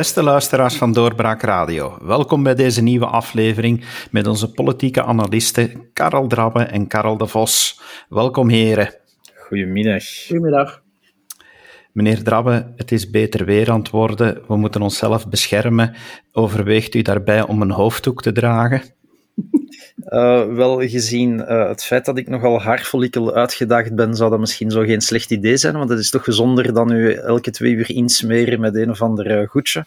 Beste luisteraars van Doorbraak Radio, welkom bij deze nieuwe aflevering met onze politieke analisten Karel Drabbe en Karel de Vos. Welkom heren. Goedemiddag. Goedemiddag. Meneer Drabbe, het is beter weer aan het worden. We moeten onszelf beschermen. Overweegt u daarbij om een hoofddoek te dragen? Uh, wel, gezien uh, het feit dat ik nogal haarfollikel uitgedaagd ben, zou dat misschien zo geen slecht idee zijn, want het is toch gezonder dan u elke twee uur insmeren met een of ander uh, goedje.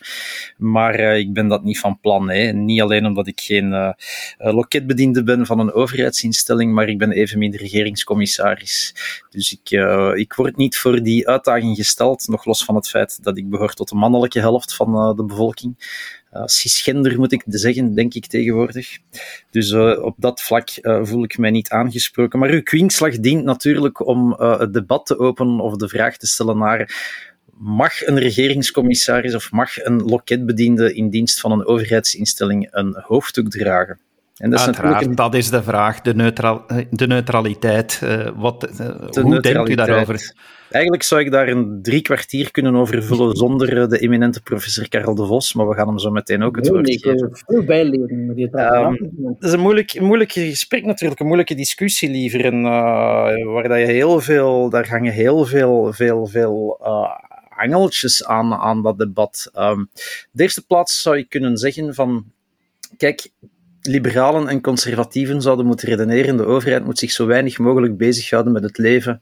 Maar ik ben dat niet van plan. Hè. Niet alleen omdat ik geen loketbediende ben van een overheidsinstelling, maar ik ben evenmin regeringscommissaris. Dus ik, ik word niet voor die uitdaging gesteld, nog los van het feit dat ik behoor tot de mannelijke helft van de bevolking uh, cisgender moet ik zeggen, denk ik tegenwoordig. Dus uh, op dat vlak uh, voel ik mij niet aangesproken. Maar uw kwinkslag dient natuurlijk om het debat te openen of de vraag te stellen naar mag een regeringscommissaris of mag een loketbediende in dienst van een overheidsinstelling een hoofddoek dragen? En dat is Uiteraard, dat is de vraag, de, neutral, de neutraliteit. wat, de hoe denkt u daarover? Eigenlijk zou ik daar een drie kwartier kunnen over vullen zonder eh, de eminente professor Karel de Vos, maar we gaan hem zo meteen ook het woord geven. veel bijleren. Um, het is een moeilijk, moeilijk gesprek natuurlijk, een moeilijke discussie liever, en, uh, waar dat je heel veel, daar hangen heel veel, veel, veel uh, angeltjes aan, aan dat debat. Um, de eerste plaats zou je kunnen zeggen van, kijk, liberalen en conservatieven zouden moeten redeneren. De overheid moet zich zo weinig mogelijk bezighouden met het leven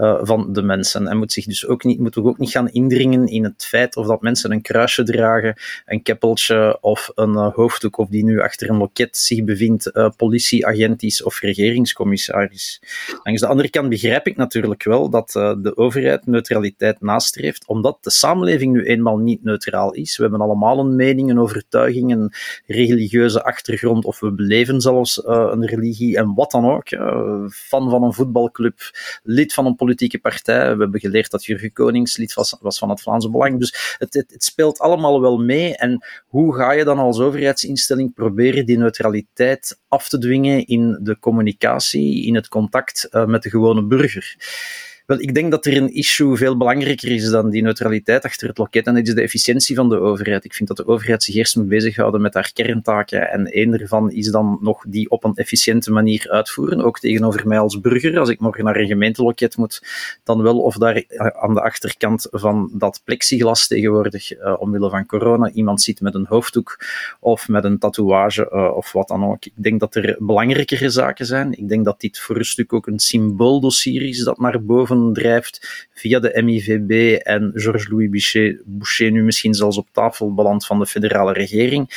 uh, van de mensen. En moet zich dus ook niet, moet ook niet gaan indringen in het feit of dat mensen een kruisje dragen, een keppeltje of een uh, hoofddoek, of die nu achter een loket zich bevindt, uh, politieagent is of regeringscommissaris. Langs de andere kant begrijp ik natuurlijk wel dat de overheid neutraliteit nastreeft, omdat de samenleving nu eenmaal niet neutraal is. We hebben allemaal een mening, een overtuiging, een religieuze achtergrond, of we beleven zelfs een religie en wat dan ook. fan van een voetbalclub, lid van een politieke partij. We hebben geleerd dat Jurgen Konings lid was, was van het Vlaamse Belang. Dus het, het, speelt allemaal wel mee. En hoe ga je dan als overheidsinstelling proberen die neutraliteit af te dwingen in de communicatie, in het contact uh, met de gewone burger? Wel, ik denk dat er een issue veel belangrijker is dan die neutraliteit achter het loket. En dat is de efficiëntie van de overheid. Ik vind dat de overheid zich eerst moet bezighouden met haar kerntaken. En één daarvan is dan nog die op een efficiënte manier uitvoeren. Ook tegenover mij als burger. Als ik morgen naar een gemeenteloket moet, dan wel of daar aan de achterkant van dat plexiglas tegenwoordig, uh, omwille van corona, iemand zit met een hoofddoek of met een tatoeage uh, of wat dan ook. Ik denk dat er belangrijkere zaken zijn. Ik denk dat dit voor een stuk ook een symbooldossier is dat naar boven drijft via de MIVB en Georges-Louis Boucher, nu misschien zelfs op tafel belandt van de federale regering.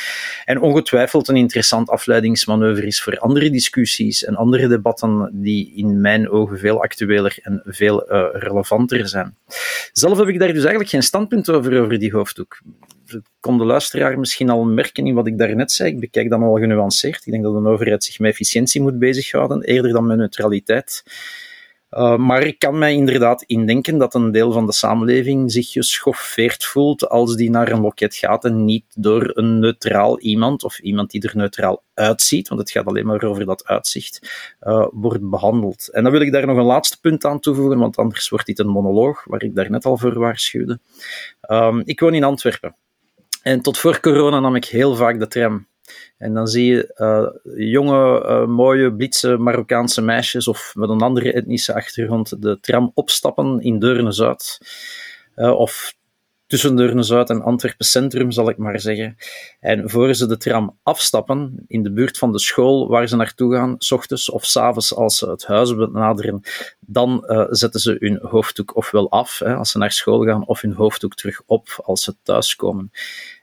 En ongetwijfeld een interessant afleidingsmanoeuvre is voor andere discussies en andere debatten die in mijn ogen veel actueler en veel uh, relevanter zijn. Zelf heb ik daar dus eigenlijk geen standpunt over, over die hoofddoek kon de luisteraar misschien al merken in wat ik daarnet zei. Ik bekijk dan al genuanceerd. Ik denk dat een overheid zich met efficiëntie moet bezighouden, eerder dan met neutraliteit. Uh, maar ik kan mij inderdaad indenken dat een deel van de samenleving zich geschoffeerd voelt als die naar een loket gaat en niet door een neutraal iemand of iemand die er neutraal uitziet, want het gaat alleen maar over dat uitzicht, uh, wordt behandeld. En dan wil ik daar nog een laatste punt aan toevoegen, want anders wordt dit een monoloog, waar ik daarnet al voor waarschuwde. Um, ik woon in Antwerpen. En tot voor corona nam ik heel vaak de tram. En dan zie je uh, jonge, uh, mooie, blitse Marokkaanse meisjes of met een andere etnische achtergrond de tram opstappen in Deurne-Zuid. Uh, of tussen Deurne-Zuid en Antwerpen Centrum, zal ik maar zeggen. En voor ze de tram afstappen, in de buurt van de school waar ze naartoe gaan, s ochtends of s avonds als ze het huis benaderen, dan zetten ze hun hoofddoek ofwel af, hè, als ze naar school gaan, of hun hoofddoek terug op als ze thuiskomen.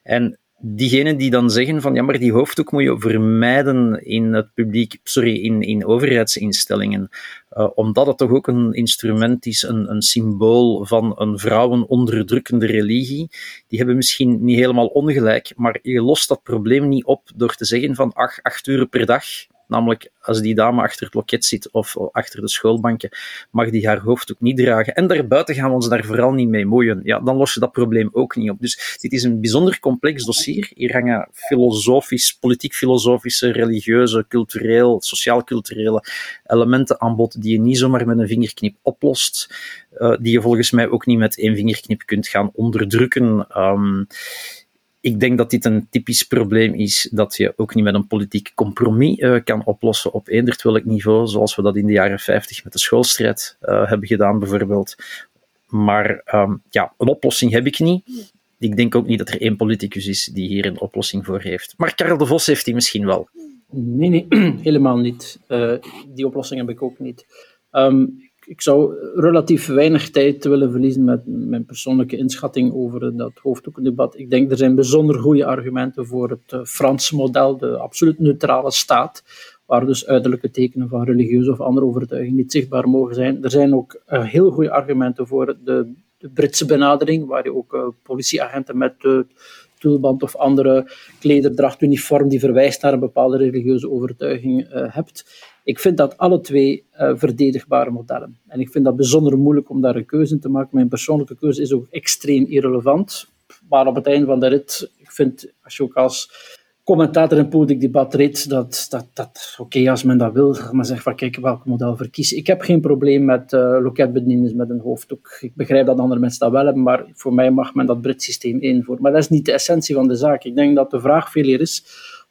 En diegenen die dan zeggen van ja, maar die hoofddoek moet je vermijden in het publiek, sorry, in, in overheidsinstellingen, uh, omdat het toch ook een instrument is, een, een symbool van een vrouwenonderdrukkende religie. Die hebben misschien niet helemaal ongelijk, maar je lost dat probleem niet op door te zeggen van ach, acht uur per dag Namelijk, als die dame achter het loket zit of achter de schoolbanken, mag die haar hoofddoek niet dragen. En daarbuiten gaan we ons daar vooral niet mee moeien. Ja, dan los je dat probleem ook niet op. Dus dit is een bijzonder complex dossier. Hier hangen filosofisch, politiek-filosofische, religieuze, cultureel, sociaal-culturele elementen aan bod die je niet zomaar met een vingerknip oplost. Uh, die je volgens mij ook niet met één vingerknip kunt gaan onderdrukken. Um, ik denk dat dit een typisch probleem is dat je ook niet met een politiek compromis uh, kan oplossen op eenderd welk niveau, zoals we dat in de jaren 50 met de schoolstrijd uh, hebben gedaan bijvoorbeeld. Maar um, ja, een oplossing heb ik niet. Ik denk ook niet dat er één politicus is die hier een oplossing voor heeft. Maar Karel de Vos heeft die misschien wel. Nee, nee, helemaal niet. Uh, die oplossing heb ik ook niet. Um, ik zou relatief weinig tijd willen verliezen met mijn persoonlijke inschatting over dat hoofddoekendebat. Ik denk er zijn bijzonder goede argumenten voor het uh, Franse model, de absoluut neutrale staat, waar dus uiterlijke tekenen van religieuze of andere overtuiging niet zichtbaar mogen zijn. Er zijn ook uh, heel goede argumenten voor de, de, Britse benadering, waar je ook uh, politieagenten met tulband of andere klederdracht, uniform die verwijst naar een bepaalde religieuze overtuiging hebt. Ik vind dat alle twee uh, verdedigbare modellen. En ik vind dat bijzonder moeilijk om daar een keuze in te maken. Mijn persoonlijke keuze is ook extreem irrelevant. Maar op het einde van de rit, ik vind, als je ook als commentator in politiek debat redt, dat, dat, dat oké, als men dat wil, maar zeg van kijk, welk model verkiezen. Ik heb geen probleem met uh, loketbedieners met een hoofddoek. Ik begrijp dat andere mensen dat wel hebben, maar voor mij mag men dat Brits systeem invoeren. Maar dat is niet de essentie van de zaak. Ik denk dat de vraag veel meer is,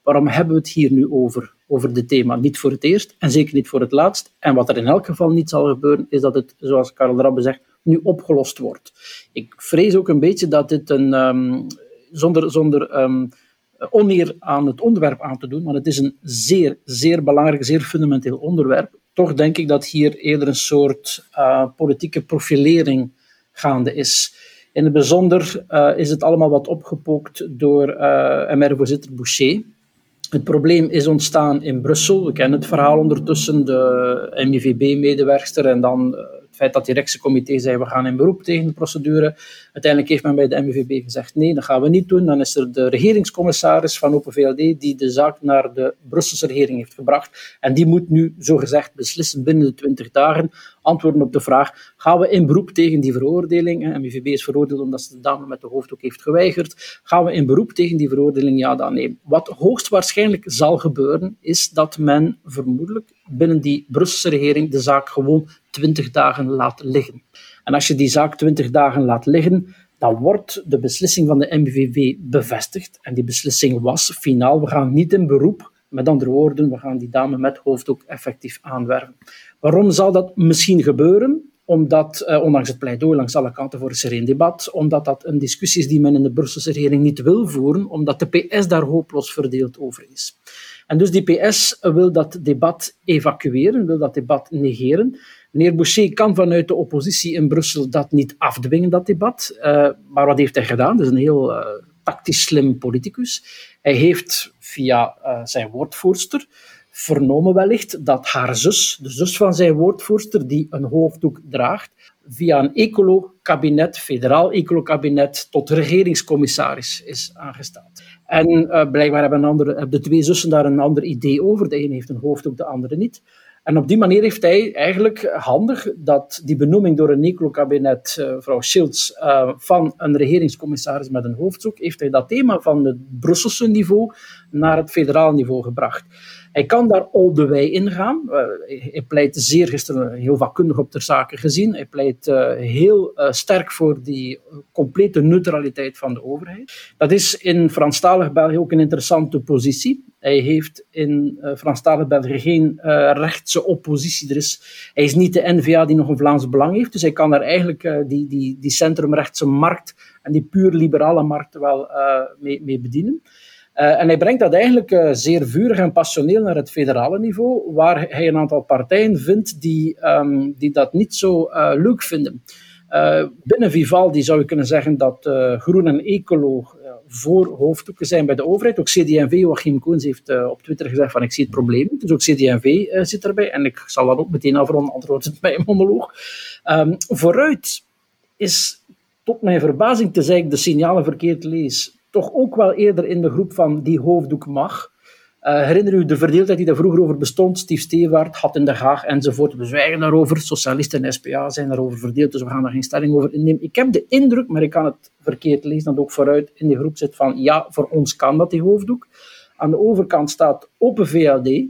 waarom hebben we het hier nu over? Over dit thema. Niet voor het eerst en zeker niet voor het laatst. En wat er in elk geval niet zal gebeuren, is dat het, zoals Karel Rabbe zegt, nu opgelost wordt. Ik vrees ook een beetje dat dit een, um, zonder, zonder um, oneer aan het onderwerp aan te doen, maar het is een zeer, zeer belangrijk, zeer fundamenteel onderwerp. Toch denk ik dat hier eerder een soort uh, politieke profilering gaande is. In het bijzonder uh, is het allemaal wat opgepookt door uh, MR-voorzitter Boucher, het probleem is ontstaan in Brussel. We kennen het verhaal ondertussen, de MIVB-medewerkster en dan eh, het feit dat het directiecomité zei we gaan in beroep tegen de procedure. Uiteindelijk heeft men bij de MIVB gezegd nee, dat gaan we niet doen. Dan is er de regeringscommissaris van Open VLD die de zaak naar de Brusselse regering heeft gebracht. En die moet nu zogezegd beslissen binnen de 20 dagen antwoorden op de vraag: gaan we in beroep tegen die veroordeling? MIVB is veroordeeld omdat ze de dame met de hoofddoek heeft geweigerd. Gaan we in beroep tegen die veroordeling? Ja, dan nee. Wat hoogstwaarschijnlijk zal gebeuren, is dat men vermoedelijk binnen die Brusselse regering de zaak gewoon 20 dagen laat liggen. En als je die zaak 20 dagen laat liggen, dan wordt de beslissing van de MVV bevestigd. En die beslissing was finaal, we gaan niet in beroep. Met andere woorden, we gaan die dame met hoofddoek effectief aanwerven. Waarom zal dat misschien gebeuren? Omdat, eh, ondanks het pleidooi langs alle kanten voor een sereen debat, omdat dat een discussie is die men in de Brusselse regering niet wil voeren, omdat de PS daar hopeloos verdeeld over is. En dus die PS wil dat debat evacueren, wil dat debat negeren. Meneer Boucher kan vanuit de oppositie in Brussel dat niet afdwingen, dat debat. Uh, maar wat heeft hij gedaan? Dat is een heel uh, tactisch slim politicus. Hij heeft via uh, zijn woordvoerster vernomen wellicht dat haar zus, de zus van zijn woordvoerster, die een hoofddoek draagt, via een ecolo-kabinet, federaal ecolo-kabinet, tot regeringscommissaris is aangesteld. En uh, blijkbaar hebben, hebben de twee zussen daar een ander idee over. De ene heeft een hoofddoek, de andere niet. En op die manier heeft hij eigenlijk handig dat die benoeming door een ecolo-kabinet, uh, mevrouw Schilds, uh, van een regeringscommissaris met een hoofddoek, heeft hij dat thema van het Brusselse niveau naar het federaal niveau gebracht. Hij kan daar all the way in gaan. Uh, hij pleit zeer gisteren heel vakkundig op ter zake gezien. Hij pleit uh, heel uh, sterk voor die complete neutraliteit van de overheid. Dat is in Franstalig België ook een interessante positie. Hij heeft in Franstalig België geen rechtse oppositie. Er is, hij is niet de N-VA die nog een Vlaams belang heeft. Dus hij kan daar eigenlijk die, die, die centrumrechtse markt en die puur liberale markt wel mee, mee bedienen. Uh, en hij brengt dat eigenlijk uh, zeer vurig en passioneel naar het federale niveau, waar hij een aantal partijen vindt die, um, die dat niet zo uh, leuk vinden. binnen Vivaldi zou je kunnen zeggen dat Groen en Ecolo voor hoofddoeken zijn bij de overheid. Ook CD&V, Joachim Koens heeft op Twitter gezegd van ik zie het probleem Dus ook CD&V zit erbij. En ik zal dat ook meteen afronden, antwoord bij een monoloog. Um, vooruit is tot mijn verbazing, tenzij ik de signalen verkeerd lees, toch ook wel eerder in de groep van die hoofddoek mag. Uh, herinner u de verdeeldheid die daar vroeger over bestond? Steve Stevaart had in de Haag enzovoort. We zwijgen daarover. Socialisten en SPA zijn daarover verdeeld, dus we gaan daar geen stelling over innemen. Ik heb de indruk, maar ik kan het verkeerd lezen, dat ook vooruit in de groep zit van ja, voor ons kan dat, die hoofddoek. Aan de overkant staat Open VLD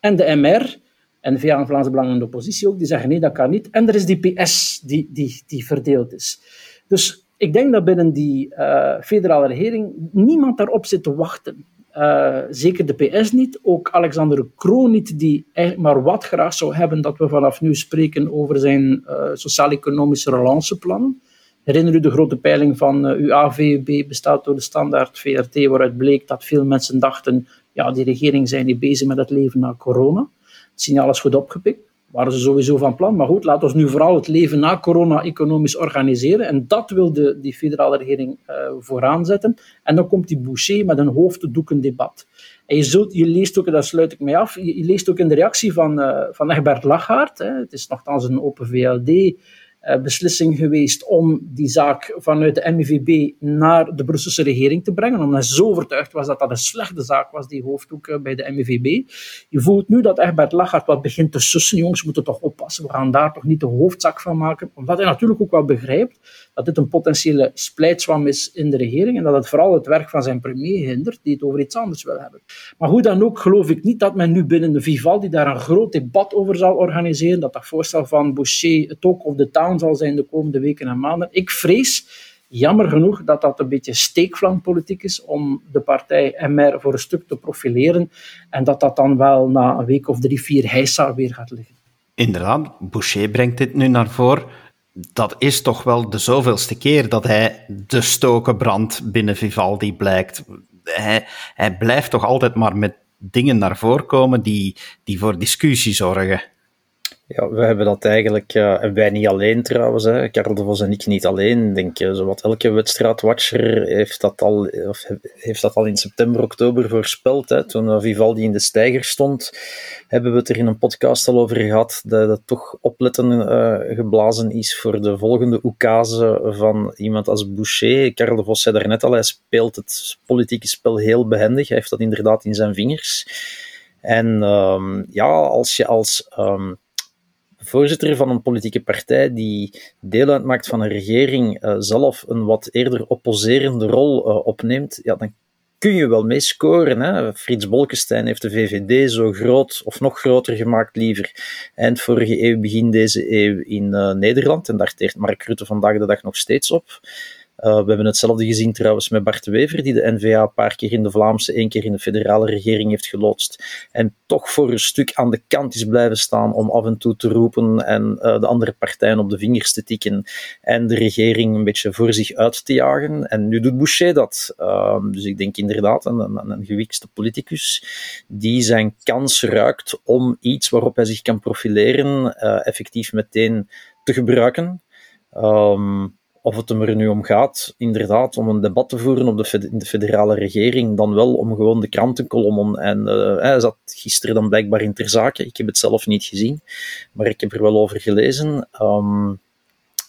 en de MR en de VA en Vlaamse Belang en de oppositie ook, die zeggen nee, dat kan niet. En er is die PS die, die, die verdeeld is. Dus Ik denk dat binnen die uh, federale regering niemand daarop zit te wachten. Uh, zeker de PS niet, ook Alexander Kroon niet, die eigenlijk maar wat graag zou hebben dat we vanaf nu spreken over zijn uh, sociaal-economische relanceplan. Herinner u de grote peiling van uh, uw AVB, bestaat door de standaard VRT, waaruit bleek dat veel mensen dachten, ja, die regering zijn niet bezig met het leven na corona. Het signaal is goed opgepikt waren ze sowieso van plan. Maar goed, laten we nu vooral het leven na corona economisch organiseren. En dat wil de, die federale regering uh, vooraan zetten. En dan komt die Boucher met een hoofddoeken debat. En je, zult, je leest ook, daar sluit ik mij af, je, leest ook in de reactie van, uh, van Egbert Lachaert, hè, het is nogthans een open VLD, beslissing geweest om die zaak vanuit de MIVB naar de Brusselse regering te brengen, omdat hij zo overtuigd was dat dat een slechte zaak was, die hoofddoek uh, bij de MIVB. Je voelt nu dat Egbert Lachart wat begint te sussen, jongens, we moeten toch oppassen, we gaan daar toch niet de hoofdzak van maken, omdat hij natuurlijk ook wel begrijpt dat dit een potentiële splijtswam is in de regering en dat het vooral het werk van zijn premier hindert, die het over iets anders wil hebben. Maar hoe dan ook geloof ik niet dat men nu binnen de Vivaldi daar een groot debat over zal organiseren, dat dat voorstel van Boucher het ook of de zal zijn de komende weken en maanden. Ik vrees, jammer genoeg, dat dat een beetje steekflankpolitiek is om de partij MR voor een stuk te profileren en dat dat dan wel na een week of drie, vier heisa weer gaat liggen. Inderdaad, Boucher brengt dit nu naar voren dat is toch wel de zoveelste keer dat hij de stokenbrand binnen Vivaldi blijkt. Hij, hij blijft toch altijd maar met dingen naar voren komen die, die voor discussie zorgen. Ja, we hebben dat eigenlijk, uh, en wij niet alleen trouwens, hè. Karel de Vos en ik niet alleen, denk je. Zowat elke wedstrijdwatcher heeft dat al, of heeft dat al in september, oktober voorspeld. Hè. Toen uh, Vivaldi in de steiger stond, hebben we het er in een podcast al over gehad, dat het toch opletten uh, geblazen is voor de volgende oekase van iemand als Boucher. Karel de Vos zei daarnet al, hij speelt het politieke spel heel behendig. Hij heeft dat inderdaad in zijn vingers. En um, ja, als je als... Um, voorzitter van een politieke partij die deel uitmaakt van een regering uh, zelf een wat eerder opposerende rol uh, opneemt, ja, dan kun je wel mee scoren. Frits Bolkestein heeft de VVD zo groot of nog groter gemaakt liever eind vorige eeuw, begin deze eeuw in uh, Nederland. En daar teert Mark Rutte vandaag de dag nog steeds op. Uh, we hebben hetzelfde gezien trouwens met Bart Wever, die de NVA een paar keer in de Vlaamse, één keer in de federale regering heeft geloodst. En toch voor een stuk aan de kant is blijven staan om af en toe te roepen en uh, de andere partijen op de vingers te tikken en de regering een beetje voor zich uit te jagen. En nu doet Boucher dat. Uh, dus ik denk inderdaad een, een, een gewikste politicus die zijn kans ruikt om iets waarop hij zich kan profileren uh, effectief meteen te gebruiken. Um, of het er nu om gaat, inderdaad, om een debat te voeren op de, in de federale regering, dan wel om gewoon de krantenkolommen. En uh, hij zat gisteren dan blijkbaar in ter zake. Ik heb het zelf niet gezien, maar ik heb er wel over gelezen. Um,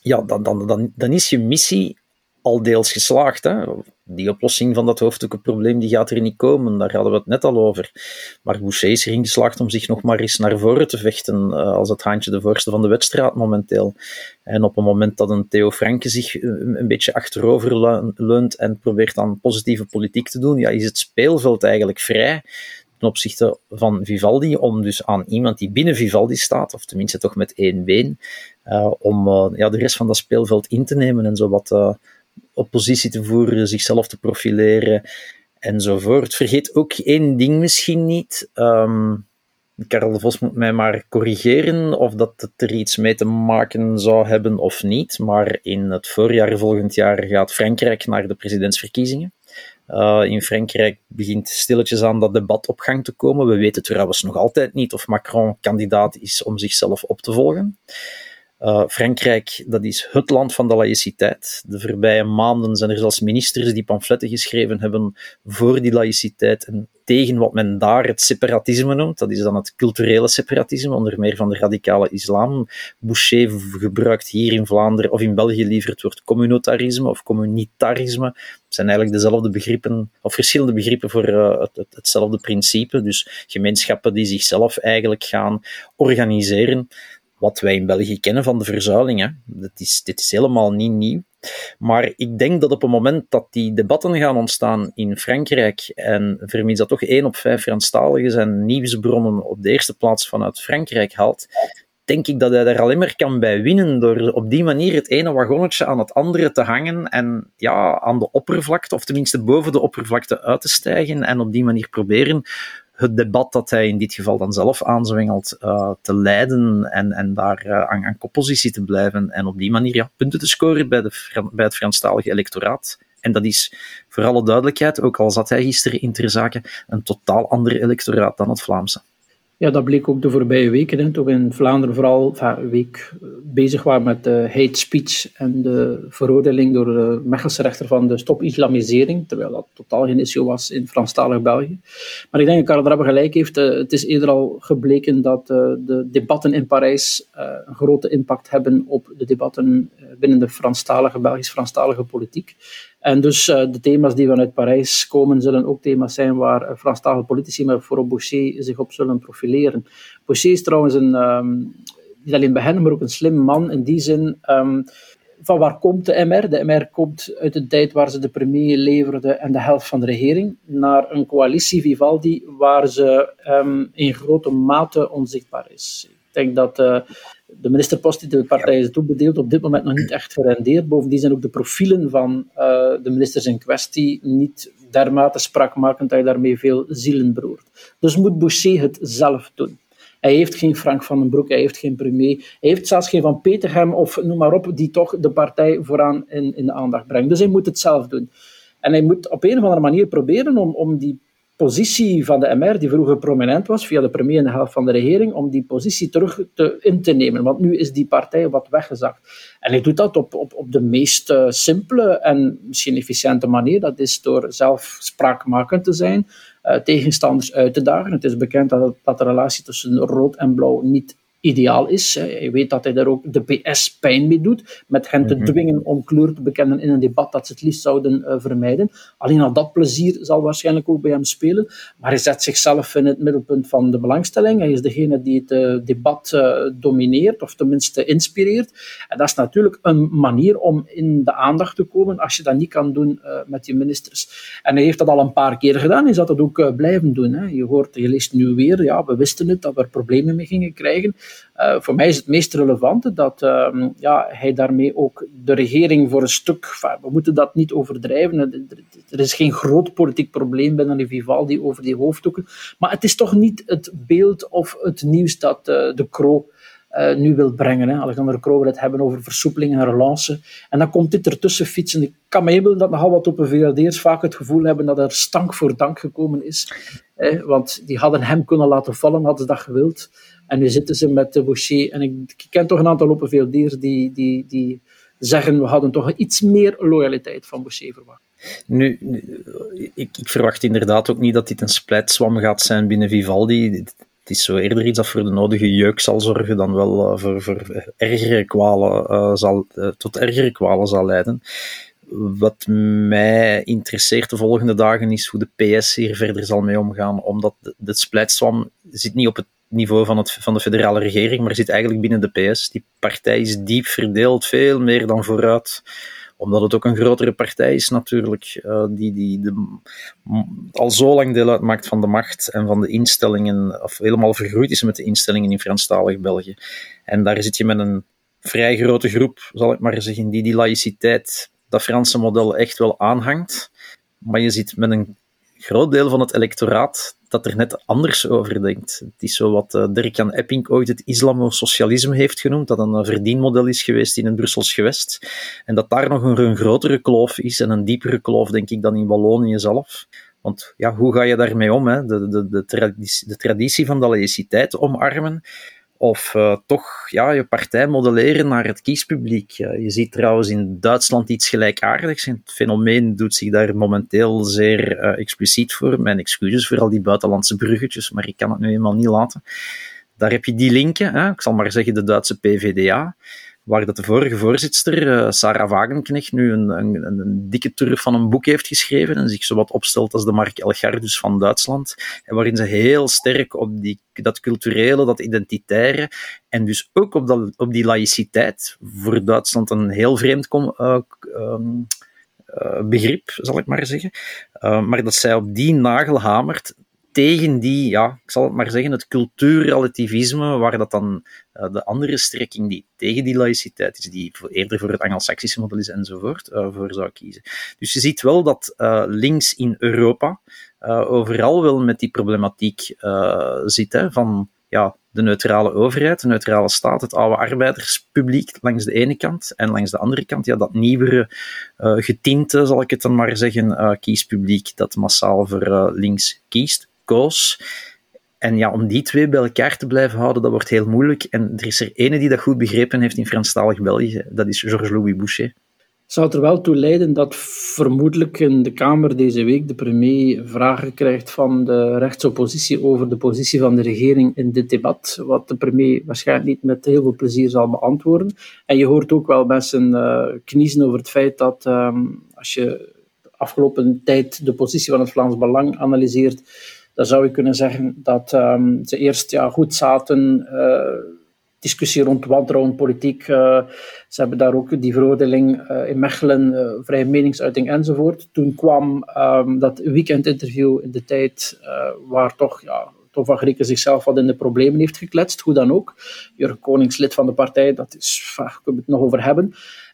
ja, dan, dan, dan, dan is je missie al deels geslaagd. Hè? Die oplossing van dat hoofddoekenprobleem die gaat er niet komen, daar hadden we het net al over. Maar Boucher is erin geslaagd om zich nog maar eens naar voren te vechten uh, als het haantje de voorste van de wedstrijd momenteel. En op het moment dat een Theo Franke zich een, een beetje achterover leunt en probeert aan positieve politiek te doen, ja, is het speelveld eigenlijk vrij ten opzichte van Vivaldi, om dus aan iemand die binnen Vivaldi staat, of tenminste toch met één been, uh, om ja, de rest van dat speelveld in te nemen en zo wat oppositie te voeren, zichzelf te profileren enzovoort. Vergeet ook één ding misschien niet. Um, Karel de Vos moet mij maar corrigeren of dat het er iets mee te maken zou hebben of niet. Maar in het voorjaar volgend jaar gaat Frankrijk naar de presidentsverkiezingen. Uh, in Frankrijk begint stilletjes aan dat debat op gang te komen. We weten trouwens nog altijd niet of Macron kandidaat is om zichzelf op te volgen. Uh, Frankrijk, dat is het land van de laïciteit. De voorbije maanden zijn er zelfs ministers die pamfletten geschreven hebben voor die laïciteit en tegen wat men daar het separatisme noemt. Dat is dan het culturele separatisme, onder meer van de radicale islam. Boucher gebruikt hier in Vlaanderen of in België liever het woord communautarisme of communitarisme. Het zijn eigenlijk dezelfde begrippen, of verschillende begrippen voor het, hetzelfde principe. Dus gemeenschappen die zichzelf eigenlijk gaan organiseren wat wij in België kennen van de verzuiling. Hè. Dat is, dit is helemaal niet nieuw. Maar ik denk dat op het moment dat die debatten gaan ontstaan in Frankrijk, en vermits dat toch één op vijf Franstaligen zijn nieuwsbronnen op de eerste plaats vanuit Frankrijk haalt, denk ik dat hij daar alleen maar kan bij winnen door op die manier het ene wagonnetje aan het andere te hangen en ja, aan de oppervlakte, of tenminste boven de oppervlakte uit te stijgen en op die manier proberen het debat dat hij in dit geval dan zelf aanzwengelt uh, te leiden en, en daar uh, aan, aan koppositie te blijven en op die manier ja, punten te scoren bij, de, bij het Franstalige electoraat. En dat is, voor alle duidelijkheid, ook al zat hij gisteren in ter zake, een totaal ander electoraat dan het Vlaamse. Ja, dat bleek ook de voorbije weken. Hè, we in Vlaanderen vooral een week eh, bezig waren met de hate speech en de veroordeling door de Mechelse rechter van de stop-islamisering, terwijl dat totaal geen issue was in Franstalig België. Maar ik denk dat Karel Drabbe gelijk heeft. Uh, het is eerder al gebleken dat de debatten in Parijs een grote impact hebben op de debatten binnen de Franstalige, Belgisch-Franstalige politiek. En dus uh, de thema's die vanuit Parijs komen, zullen ook thema's zijn waar uh, Franstalige politici, maar vooral Boucher, zich op zullen profileren. Boucher is trouwens een, um, niet alleen bij hen, maar ook een slim man in die zin. Um, van waar komt de MR? De MR komt uit de tijd waar ze de premier leverden en de helft van de regering, naar een coalitie Vivaldi waar ze um, in grote mate onzichtbaar is. Ik denk dat uh, de ministerpost die de partij is toebedeeld op dit moment nog niet echt gerendeerd. Bovendien zijn ook de profielen van de ministers in kwestie niet dermate sprakmakend dat je daarmee veel zielen beroert. Dus moet Boucher het zelf doen. Hij heeft geen Frank van den Broek, hij heeft geen premier, hij heeft zelfs geen Van Petergem of noem maar op, die toch de partij vooraan in, in de aandacht brengt. Dus hij moet het zelf doen. En hij moet op een of andere manier proberen om, om die positie van de MR, die vroeger prominent was, via de premier en de helft van de regering, om die positie terug te, in te nemen. Want nu is die partij wat weggezakt. En hij doet dat op, op, op de meest uh, simpele en misschien efficiënte manier. Dat is door zelf spraakmakend te zijn, uh, tegenstanders uit te dagen. Het is bekend dat, dat de relatie tussen rood en blauw niet ideaal is. Je weet dat hij daar ook de PS pijn mee doet, met hen te mhm. dwingen om kleur te bekennen in een debat dat ze het liefst zouden uh, vermijden. Alleen al dat plezier zal waarschijnlijk ook bij hem spelen, maar hij zet zichzelf in het middelpunt van de belangstelling. Hij is degene die het uh, debat uh, domineert, of tenminste inspireert. En dat is natuurlijk een manier om in de aandacht te komen, als je dat niet kan doen met je ministers. En hij heeft dat al een paar keer gedaan, hij zal dat ook blijven doen. Hè. Je hoort, je leest nu weer, ja, we wisten het, dat we er problemen mee gingen krijgen. Uh, voor mij is het meest relevante dat uh, ja, hij daarmee ook de regering voor een stuk. we moeten dat niet overdrijven. Er is geen groot politiek probleem binnen de Vivaldi over die hoofddoeken. Maar het is toch niet het beeld of het nieuws dat uh, de Kro uh, nu wil brengen. Hè. Alexander Kroo wil het hebben over versoepeling en relance. En dan komt dit ertussen fietsen. Ik kan me inbeelden dat nogal wat op een VLD'ers vaak het gevoel hebben dat er stank voor dank gekomen is. Want die hadden hem kunnen laten vallen, hadden ze dat gewild. En nu zitten ze met de Boucher. En ik, ik ken toch een aantal VLD'ers die, die, die zeggen we hadden toch iets meer loyaliteit van Boucher verwacht. Nu, ik, ik, verwacht inderdaad ook niet dat dit een splijtswam gaat zijn binnen Vivaldi. Het is zo eerder iets dat voor de nodige jeuk zal zorgen dan wel uh, voor, voor ergere kwalen, uh, zal, uh, tot ergere kwalen zal leiden. Wat mij interesseert de volgende dagen is hoe de PS hier verder zal mee omgaan, omdat de, de splijtswam zit niet op het niveau van, het, van de federale regering, maar zit eigenlijk binnen de PS. Die partij is diep verdeeld, veel meer dan vooruit omdat het ook een grotere partij is natuurlijk, uh, die, die de, al zo lang deel uitmaakt van de macht en van de instellingen, of helemaal vergroeid is met de instellingen in Franstalig België. En daar zit je met een vrij grote groep, zal ik maar zeggen, die die laïciteit, dat Franse model echt wel aanhangt. Maar je zit met een groot deel van het electoraat dat er net anders over denkt. Het is zo wat uh, Dirk-Jan Epping ooit het islamosocialisme heeft genoemd, dat een uh, verdienmodel is geweest in het Brussels gewest. En dat daar nog een, een, grotere kloof is en een diepere kloof, denk ik, dan in Wallonië zelf. Want ja, hoe ga je daarmee om? Hè? De, de, de, traditie, de traditie van de laïciteit omarmen of uh, toch ja, je partij modelleren naar het kiespubliek. Uh, je ziet trouwens in Duitsland iets gelijkaardigs. Het fenomeen doet zich daar momenteel zeer uh, expliciet voor. Mijn excuses voor al die buitenlandse bruggetjes, maar ik kan het nu eenmaal niet laten. Daar heb je die linken, hè, ik zal maar zeggen de Duitse PVDA, waar dat de vorige voorzitter, uh, Sarah Wagenknecht, nu een, een, een, dikke turf van een boek heeft geschreven en zich zowat opstelt als de Mark Elgardus van Duitsland, en waarin ze heel sterk op die, dat culturele, dat identitaire, en dus ook op, dat, op die laïciteit, voor Duitsland een heel vreemd kom, uh, um, uh, begrip, zal ik maar zeggen, maar dat zij op die nagel hamert tegen die, ja, ik zal het maar zeggen, het cultuurrelativisme, waar dat dan de andere strekking die tegen die laïciteit is, die eerder voor het Anglo-Saxische model is enzovoort, voor zou kiezen. Dus je ziet wel dat links in Europa overal wel met die problematiek zit, hè, van ja, de neutrale overheid, de neutrale staat, het oude arbeiderspubliek langs de ene kant en langs de andere kant ja, dat nieuwere getinte, zal ik het dan maar zeggen, kiespubliek dat massaal voor links kiest, koos. En ja, om die twee bij elkaar te blijven houden, dat wordt heel moeilijk. En er is er ene die dat goed begrepen heeft in Franstalig België, dat is Georges-Louis Boucher zou er wel toe leiden dat vermoedelijk in de Kamer deze week de premier vragen krijgt van de rechtsoppositie over de positie van de regering in dit debat, wat de premier waarschijnlijk niet met heel veel plezier zal beantwoorden. En je hoort ook wel mensen uh, kniezen over het feit dat um, als je de afgelopen tijd de positie van het Vlaams Belang analyseert, dan zou je kunnen zeggen dat um, ze eerst ja, goed zaten. Uh, discussie rond wantrouwen politiek. Uh, ze hebben daar ook die veroordeling uh, in Mechelen, vrije meningsuiting enzovoort. Toen kwam um, dat weekendinterview in de tijd waar toch ja, Tom van Grieken zichzelf wat in de problemen heeft gekletst, hoe dan ook. Jurgen Konings, lid van de partij, dat is, daar kunnen we het nog over hebben.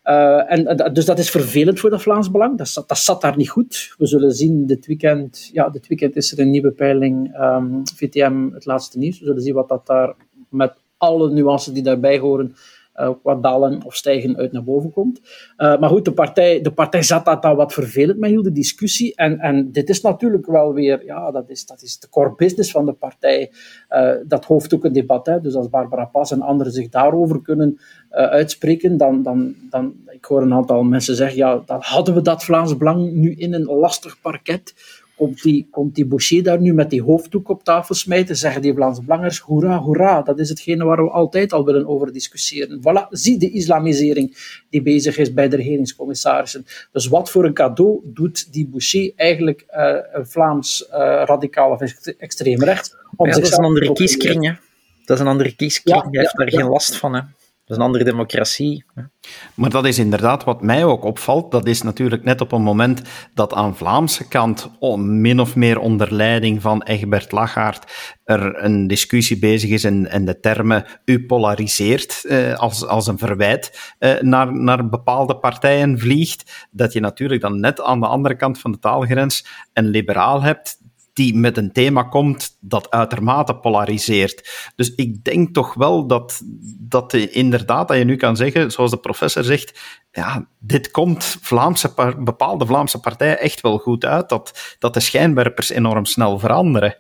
Uh, en, dus dat is vervelend voor de Vlaams Belang. Dat zat, dat zat daar niet goed. We zullen zien dit weekend. Ja, dit weekend is er een nieuwe peiling um, ehm, VTM, het laatste nieuws. We zullen zien wat dat daar met alle nuances die daarbij horen, uh, wat dalen of stijgen uit naar boven komt. Uh, maar goed, de partij, de partij zat dat dan wat vervelend met heel de discussie. En, en dit is natuurlijk wel weer, ja, dat is, dat is de core business van de partij. Uh, dat hoeft ook een debat. Hè. Dus als Barbara Pas en anderen zich daarover kunnen uitspreken, dan, dan, dan, ik hoor een aantal mensen zeggen, ja, dan hadden we dat Vlaams Belang nu in een lastig parket komt die, komt die Boucher daar nu met die hoofddoek op tafel smijten, zeggen die Vlaams Belangers, hoera, hoera, dat is hetgene waar we altijd al willen over discussiëren. Voilà, zie de islamisering die bezig is bij de regeringscommissarissen. Dus wat voor een cadeau doet die Boucher eigenlijk uh, Vlaams uh, radicaal of extreem recht? Om ja, dat is een andere kieskring, Dat is een andere kieskring, ja, heeft daar geen last van, hè. Is een andere democratie. Maar dat is inderdaad wat mij ook opvalt. Dat is natuurlijk net op een moment dat aan Vlaamse kant, min of meer onder leiding van Egbert Lachaert, er een discussie bezig is en, en de termen u polariseert eh, als, als een verwijt eh, naar, naar bepaalde partijen vliegt. Dat je natuurlijk dan net aan de andere kant van de taalgrens een liberaal hebt die met een thema komt dat uitermate polariseert. Dus ik denk toch wel dat, dat inderdaad, dat je nu kan zeggen, zoals de professor zegt, ja, dit komt Vlaamse, bepaalde Vlaamse partijen echt wel goed uit, dat, dat de schijnwerpers enorm snel veranderen.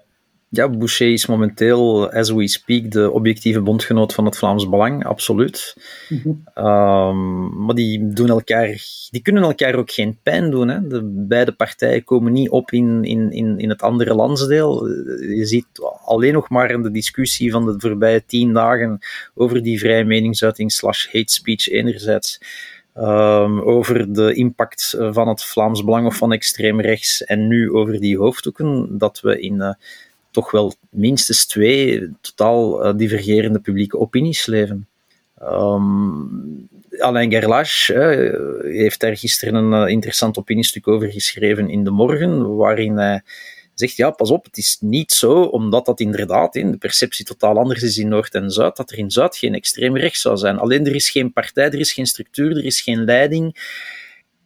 Ja, Boucher is momenteel, as we speak, de objectieve bondgenoot van het Vlaams Belang, absoluut. Mhm. Ehm, maar die, doen elkaar, die kunnen elkaar ook geen pijn doen. Hè. De beide partijen komen niet op in, in, in, in het andere landsdeel. Je ziet alleen nog maar in de discussie van de voorbije tien dagen over die vrije meningsuiting slash hate speech enerzijds. Um, over de impact van het Vlaams Belang of van extreem rechts en nu over die hoofddoeken, dat we in... Uh, toch wel minstens twee totaal uh, divergerende publieke opinies leven. Um, Alain Gerlache heeft daar gisteren een uh, interessant opiniestuk over geschreven in De Morgen, waarin hij zegt, ja, pas op, het is niet zo, omdat dat inderdaad in de perceptie totaal anders is in Noord en Zuid, dat er in Zuid geen extreem rechts zou zijn. Alleen er is geen partij, er is geen structuur, er is geen leiding.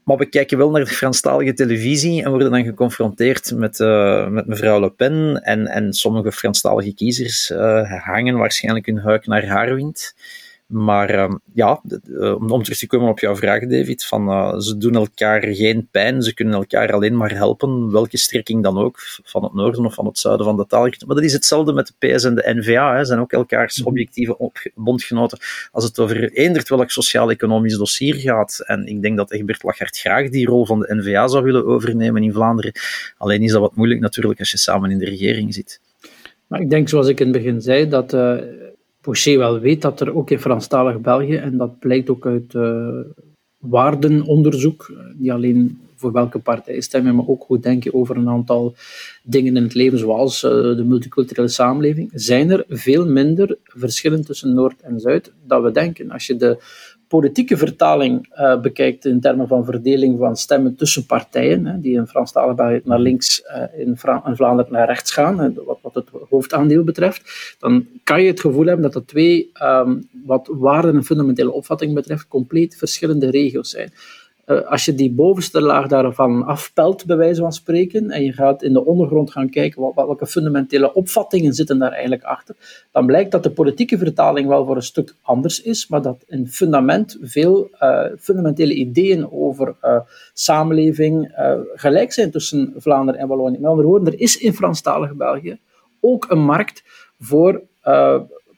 Maar we kijken wel naar de Franstalige televisie en worden dan geconfronteerd met, uh, met mevrouw Le Pen. En, en sommige Franstalige kiezers uh, hangen waarschijnlijk hun huik naar haar wind. Maar ehm, ja, eh, om terug te komen op jouw vraag, David, van, uh, ze doen elkaar geen pijn, ze kunnen elkaar alleen maar helpen, welke strekking dan ook, van het noorden of van het zuiden van de taal. Maar dat is hetzelfde met de PS en de NVA, hè, zijn ook elkaars mhm. objectieve bondgenoten als het over eendert welk sociaal-economisch dossier gaat. En ik denk dat Egbert Lachart graag die rol van de NVA zou willen overnemen in Vlaanderen. Alleen is dat wat moeilijk natuurlijk als je samen in de regering zit. Maar ik denk, zoals ik in het begin zei, dat... Uh Boucher wel weet dat er ook in Franstalig België, en dat blijkt ook uit uh, waardenonderzoek, eh, niet alleen voor welke partij stemmen, maar ook goed denken over een aantal dingen in het leven, zoals uh, de multiculturele samenleving, zijn er veel minder verschillen tussen Noord en Zuid dan we denken. Als je de politieke vertaling uh, bekijkt in termen van verdeling van stemmen tussen partijen, hè, die in Franstalig naar links, uh, in, Fra in, Vlaanderen naar rechts gaan, wat, wat, het hoofdaandeel betreft, dan kan je het gevoel hebben dat de twee, um, wat waarden en fundamentele opvattingen betreft, compleet verschillende regio's zijn. Eh, als je die bovenste laag daarvan afpelt, bij wijze van spreken, en je gaat in de ondergrond gaan kijken wat, welke fundamentele opvattingen zitten daar eigenlijk achter, dan blijkt dat de politieke vertaling wel voor een stuk anders is, maar dat in fundament veel uh, fundamentele ideeën over uh, samenleving gelijk zijn tussen Vlaanderen en Wallonië. Met andere woorden, er is in Franstalig België ook een markt voor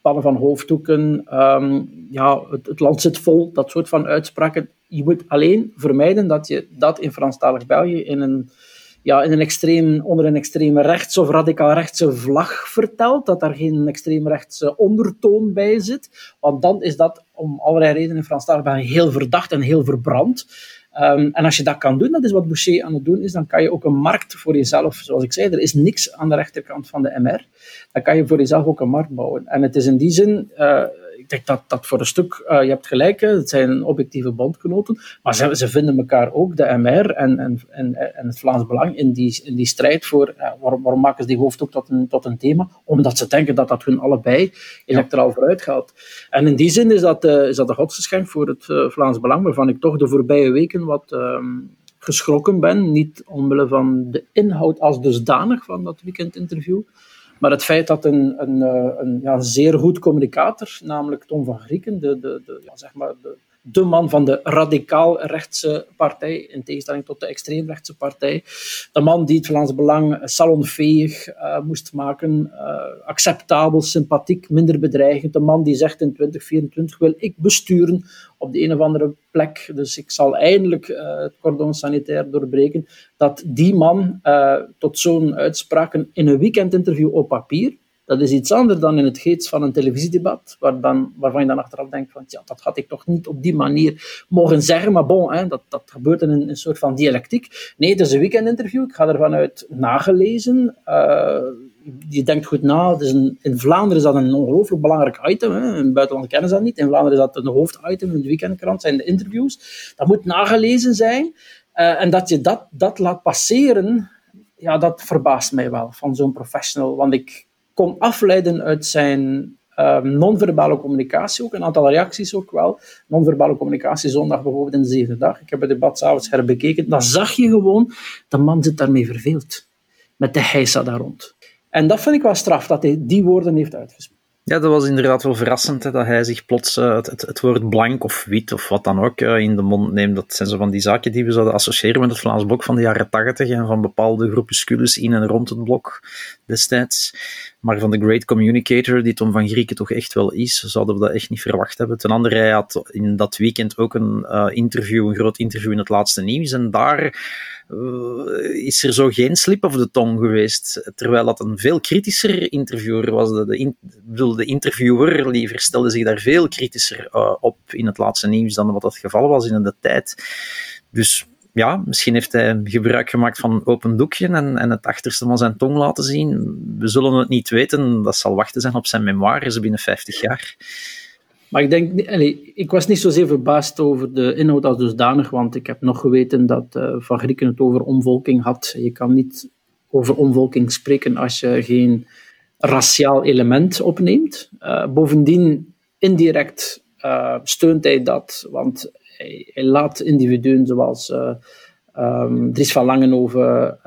pannen van hoofddoeken, um, ja, het, het, land zit vol, dat soort van uitspraken. Je moet alleen vermijden dat je dat in Franstalig België in een, ja, in een extreem, onder een extreme rechts of radicaal rechtse vlag vertelt, dat daar geen extreem rechtse ondertoon bij zit, want dan is dat om allerlei redenen in Franstalig heel verdacht en heel verbrand. Um, en als je dat kan doen, dat is wat Boucher aan het doen is, dan kan je ook een markt voor jezelf, zoals ik zei, er is niks aan de rechterkant van de MR, dan kan je voor jezelf ook een markt bouwen. En het is in die zin, ik denk dat dat voor een stuk, uh, je hebt gelijk, hè, het zijn objectieve bondgenoten, maar ze, ze, vinden elkaar ook, de MR en, en, en, en het Vlaams Belang, in die, in die strijd voor, uh, waarom, waarom, maken ze die hoofddoek tot een, tot een thema? Omdat ze denken dat dat hun allebei electoraal ja. vooruit gaat. En in die zin is dat, uh, is dat een godsgeschenk voor het Vlaams Belang, waarvan ik toch de voorbije weken wat... Um, geschrokken ben, niet omwille van de inhoud als dusdanig van dat weekendinterview, maar het feit dat een, een, eh, een ja, zeer goed communicator, namelijk Tom van Grieken, de, de, de, ja, zeg maar de, de man van de radicaal-rechtse partij, in tegenstelling tot de extreemrechtse partij. De man die het Vlaams Belang salonveeg uh, moest maken, uh, acceptabel, sympathiek, minder bedreigend. De man die zegt in 2024 wil ik besturen op de een of andere plek, dus ik zal eindelijk uh, het cordon sanitair doorbreken. Dat die man tot zo'n uitspraken in een weekendinterview op papier dat is iets anders dan in het geest van een televisiedebat, waar dan, waarvan je dan achteraf denkt van, ja, dat had ik toch niet op die manier mogen zeggen, maar bon, hè, dat, dat gebeurt in een, een soort van dialectiek. Nee, het is een weekendinterview, ik ga ervan uit nagelezen. Uh, je denkt goed na, in Vlaanderen is dat een ongelooflijk belangrijk item, hè. in buitenland kennen ze dat niet, in Vlaanderen is dat een hoofditem in de weekendkrant, zijn de interviews. Dat moet nagelezen zijn, uh, en dat je dat, dat laat passeren, ja, dat verbaast mij wel, van zo'n professional, want ik kon afleiden uit zijn um, non-verbale communicatie ook, een aantal reacties ook wel. Non-verbale communicatie zondag bijvoorbeeld in de zevende dag. Ik heb het debat s'avonds herbekeken. Dan zag je gewoon, de man zit daarmee verveeld. Met de heisa daar rond. En dat vind ik wel straf, dat hij die woorden heeft uitgesproken. Ja, dat was inderdaad wel verrassend, hè, dat hij zich plots uh, het, het, woord blank of wit of wat dan ook uh, in de mond neemt. Dat zijn zo van die zaken die we zouden associëren met het Vlaams blok van de jaren tachtig en van bepaalde groepuscules in en rond het blok destijds. Maar van de great communicator, die Tom van Grieken toch echt wel is, zouden we dat echt niet verwacht hebben. Ten andere, hij had in dat weekend ook een uh, interview, een groot interview in het laatste nieuws. En daar is er zo geen slip of de tong geweest. Terwijl dat een veel kritischer interviewer was. De, de, in, de interviewer liever stelde zich daar veel kritischer uh, op in het laatste nieuws dan wat het geval was in de tijd. Dus ja, misschien heeft hij gebruik gemaakt van open doekje en, en het achterste van zijn tong laten zien. We zullen het niet weten. Dat zal wachten zijn op zijn memoires binnen 50 jaar. Maar ik denk, ik was niet zozeer verbaasd over de inhoud als dusdanig, want ik heb nog geweten dat uh, Van Grieken het over omvolking had. Je kan niet over omvolking spreken als je geen raciaal element opneemt. Uh, bovendien, indirect uh, steunt hij dat, want hij, laat individuen zoals um, Dries van Langenhoven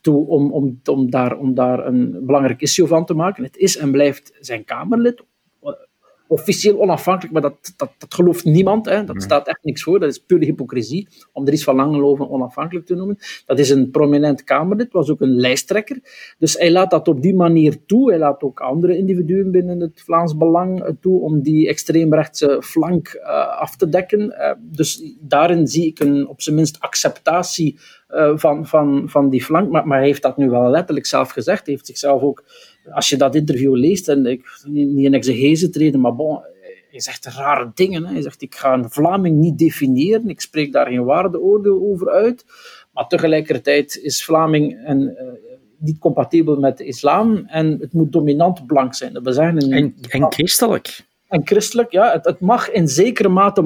toe om, om, om, daar, om daar een belangrijk issue van te maken. Het is en blijft zijn Kamerlid, officieel onafhankelijk, maar dat, dat, dat gelooft niemand. Hè. Dat staat echt niks voor. Dat is pure hypocrisie om Dries van Langenhoven onafhankelijk te noemen. Dat is een prominent Kamerlid, was ook een lijsttrekker. Dus hij laat dat op die manier toe. Hij laat ook andere individuen binnen het Vlaams Belang toe om die extreemrechtse flank uh, af te dekken. Uh, dus daarin zie ik een, op zijn minst acceptatie uh, van, van, van die flank. Maar, maar hij heeft dat nu wel letterlijk zelf gezegd. Hij heeft zichzelf ook als je dat interview leest, en ik niet in exegese treden, maar bon, je zegt rare dingen. Hè. Je zegt, ik ga een Vlaming niet definiëren, ik spreek daar geen waardeoordeel over uit, maar tegelijkertijd is Vlaming uh, niet compatibel met de islam en het moet dominant blank zijn. Dat en, en christelijk. En christelijk, ja, het, het, mag in zekere mate,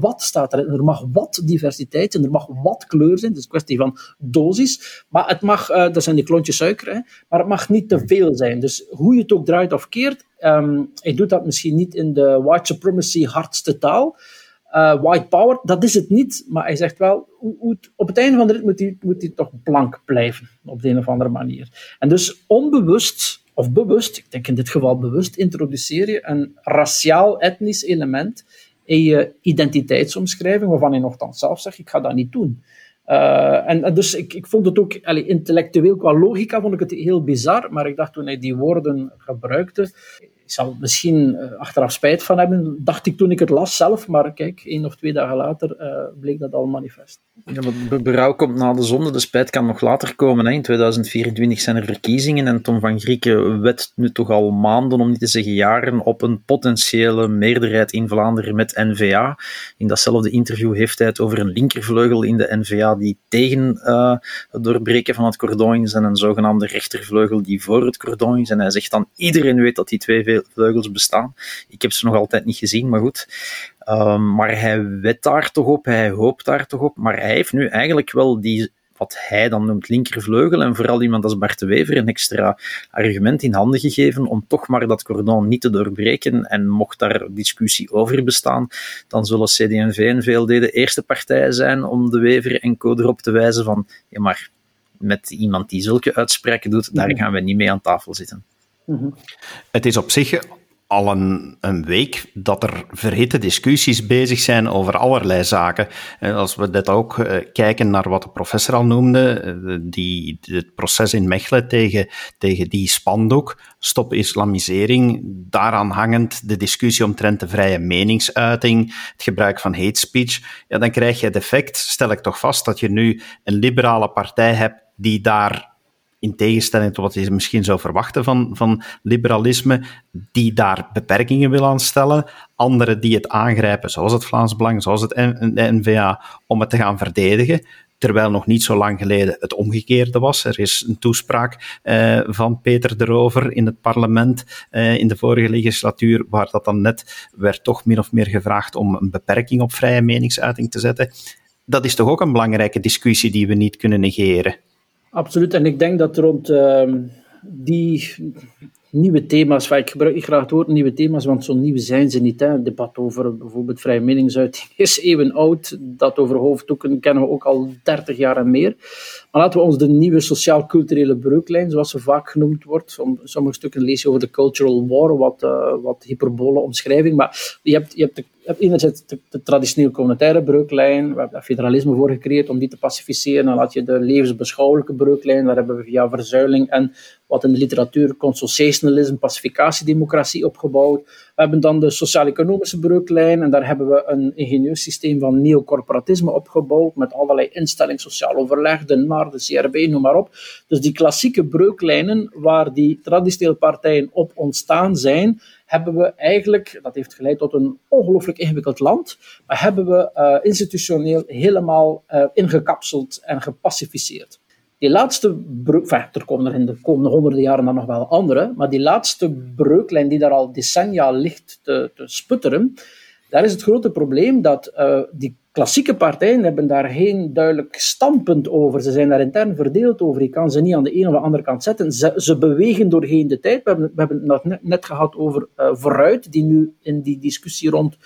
wat staat er? Er mag wat diversiteit zijn, er mag wat kleur zijn, het is een kwestie van dosis, maar het mag, uh, dat zijn die klontjes suiker, hè, maar het mag niet te veel zijn. Dus hoe je het ook draait of keert, um, hij doet dat misschien niet in de white supremacy hardste taal, uh, white power, dat is het niet, maar hij zegt wel, hoe, hoe op het einde van de rit moet hij, moet hij toch blank blijven, op de een of andere manier. En dus onbewust of bewust, ik denk in dit geval bewust, introduceer je een raciaal-etnisch element in je identiteitsomschrijving, waarvan je nogthans zelf zegt, ik ga dat niet doen. Uh, en, dus ik, ik vond het ook, intellectueel qua logica vond ik het heel bizar, maar ik dacht toen hij die woorden gebruikte, ik zal misschien uh, achteraf spijt van hebben, dacht ik toen ik het las zelf, maar kijk, één of twee dagen later uh, bleek dat al manifest. Ja, maar berouw komt na de zonde, de spijt kan nog later komen. Hè. In 2024 zijn er verkiezingen en Tom van Grieken wet nu toch al maanden, om niet te zeggen jaren, op een potentiële meerderheid in Vlaanderen met N-VA. In datzelfde interview heeft hij het over een linkervleugel in de N-VA die tegen uh, het doorbreken van het cordon is en een zogenaamde rechtervleugel die voor het cordon is. En hij zegt dan, iedereen weet dat die twee vleugels bestaan. Ik heb ze nog altijd niet gezien, maar goed. Um, maar hij wet daar toch op, hij hoopt daar toch op, maar hij heeft nu eigenlijk wel die, wat hij dan noemt linkervleugel, en vooral iemand als Bart de Wever een extra argument in handen gegeven om toch maar dat cordon niet te doorbreken. En mocht daar discussie over bestaan, dan zullen CD&V en VLD de eerste partijen zijn om de Wever en Co erop te wijzen van, ja maar, met iemand die zulke uitspraken doet, daar gaan we niet mee aan tafel zitten. Mhm. Het is op zich al een, een, week dat er verhitte discussies bezig zijn over allerlei zaken. Als we dit ook uh, kijken naar wat de professor al noemde, uh, die, het proces in Mechelen tegen, tegen die spandoek, stop islamisering, daaraan hangend de discussie omtrent de vrije meningsuiting, het gebruik van hate speech, ja, dan krijg je het effect, stel ik toch vast, dat je nu een liberale partij hebt die daar in tegenstelling tot wat je misschien zou verwachten van, van liberalisme, die daar beperkingen wil aan stellen. Anderen die het aangrijpen, zoals het Vlaams Belang, zoals het N-VA, om het te gaan verdedigen. Terwijl nog niet zo lang geleden het omgekeerde was. Er is een toespraak uh, van Peter de Rover in het parlement uh, in de vorige legislatuur, waar dat dan net werd toch min of meer gevraagd om een beperking op vrije meningsuiting te zetten. Dat is toch ook een belangrijke discussie die we niet kunnen negeren. Absoluut, en ik denk dat rond uh, die nieuwe thema's, ik gebruik niet graag het woord nieuwe thema's, want zo nieuw zijn ze niet. Hè. Een debat over bijvoorbeeld vrije meningsuiting is eeuwen oud. Dat over hoofddoeken kennen we ook al 30 jaar en meer. Maar laten we ons de nieuwe sociaal-culturele breuklijn, zoals ze vaak genoemd wordt, om, sommige stukken lees je over de cultural war, wat, uh, wat hyperbole omschrijving, maar je hebt, je hebt de enerzijds de, de traditioneel communautaire breuklijn, we hebben daar federalisme voor gecreëerd om die te pacificeren. Dan laat je de levensbeschouwelijke breuklijn, daar hebben we via verzuiling en wat in de literatuur consociationalisme, pacificatiedemocratie opgebouwd. We hebben dan de sociaal-economische breuklijn en daar hebben we een ingenieus systeem van neocorporatisme opgebouwd met allerlei instellingen, sociaal overleg, de NAR, de CRB, noem maar op. Dus die klassieke breuklijnen waar die traditionele partijen op ontstaan zijn, hebben we eigenlijk, dat heeft geleid tot een ongelooflijk ingewikkeld land, maar hebben we uh, institutioneel helemaal uh, ingekapseld en gepacificeerd. Die laatste breuk, er komen er in de komende honderden jaren dan nog wel andere, maar die laatste breuklijn die daar al decennia ligt te, te sputteren, daar is het grote probleem dat uh, die klassieke partijen hebben daar geen duidelijk standpunt over. Ze zijn daar intern verdeeld over. Je kan ze niet aan de een of de andere kant zetten. Ze, ze bewegen doorheen de tijd. We hebben, we hebben het net, net gehad over uh, Vooruit, die nu in die discussie rond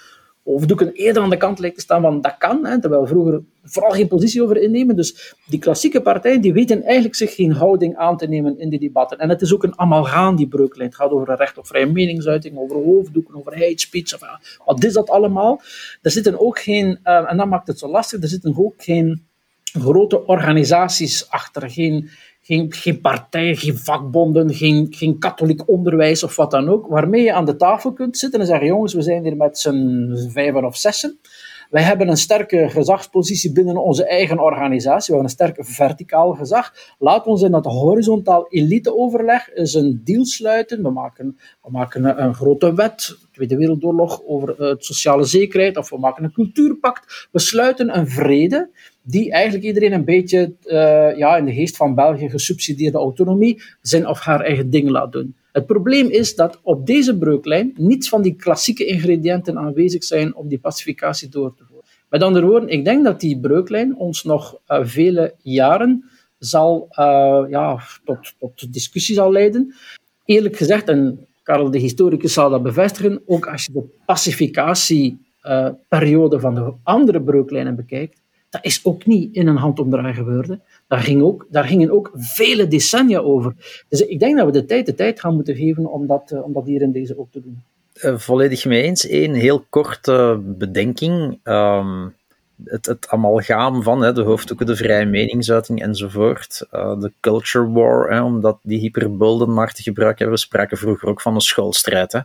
hoofddoeken eerder aan de kant lijkt te staan van dat kan, hè, terwijl vroeger vooral geen positie over innemen. Dus die klassieke partijen die weten eigenlijk zich geen houding aan te nemen in die debatten. En het is ook een amalgaan, die breuklijn. Het gaat over een recht op vrije meningsuiting, over hoofddoeken, over hate. Of, wat is dat allemaal? Er zitten ook geen, uh, en dat maakt het zo lastig, er zitten ook geen grote organisaties achter, geen geen, geen geen vakbonden, geen, geen katholiek onderwijs of wat dan ook, waarmee je aan de tafel kunt zitten en zeggen, jongens, we zijn hier met z'n vijven of zessen. Wij hebben een sterke gezagspositie binnen onze eigen organisatie. We hebben een sterk verticaal gezag. Laat ons in dat horizontaal eliteoverleg eens een deal sluiten. We maken, we maken een, grote wet, Tweede Wereldoorlog, over het sociale zekerheid. Of we maken een cultuurpact. We sluiten een vrede die eigenlijk iedereen een beetje uh, ja, in de geest van België gesubsidieerde autonomie zijn of haar eigen ding laat doen. Het probleem is dat op deze breuklijn niets van die klassieke ingrediënten aanwezig zijn om die pacificatie door te voeren. Met andere woorden, ik denk dat die breuklijn ons nog uh, vele jaren zal, uh, ja, tot, tot discussie zal leiden. Eerlijk gezegd, en Karel de historicus zal dat bevestigen, ook als je de pacificatieperiode uh, van de andere breuklijnen bekijkt, dat is ook niet in een handomdraai gebeurd. Daar, ging ook, daar gingen ook vele decennia over. Dus ik denk dat we de tijd de tijd gaan moeten geven om dat, uh, om dat hier in deze ook te doen. Uh, volledig mee eens. Eén heel korte bedenking. Um, het, het amalgaam van hè, de hoofddoeken, de vrije meningsuiting enzovoort. Uh, de culture war, hè, om dat, die hyperbulden maar te gebruiken. We spraken vroeger ook van een schoolstrijd. Hè.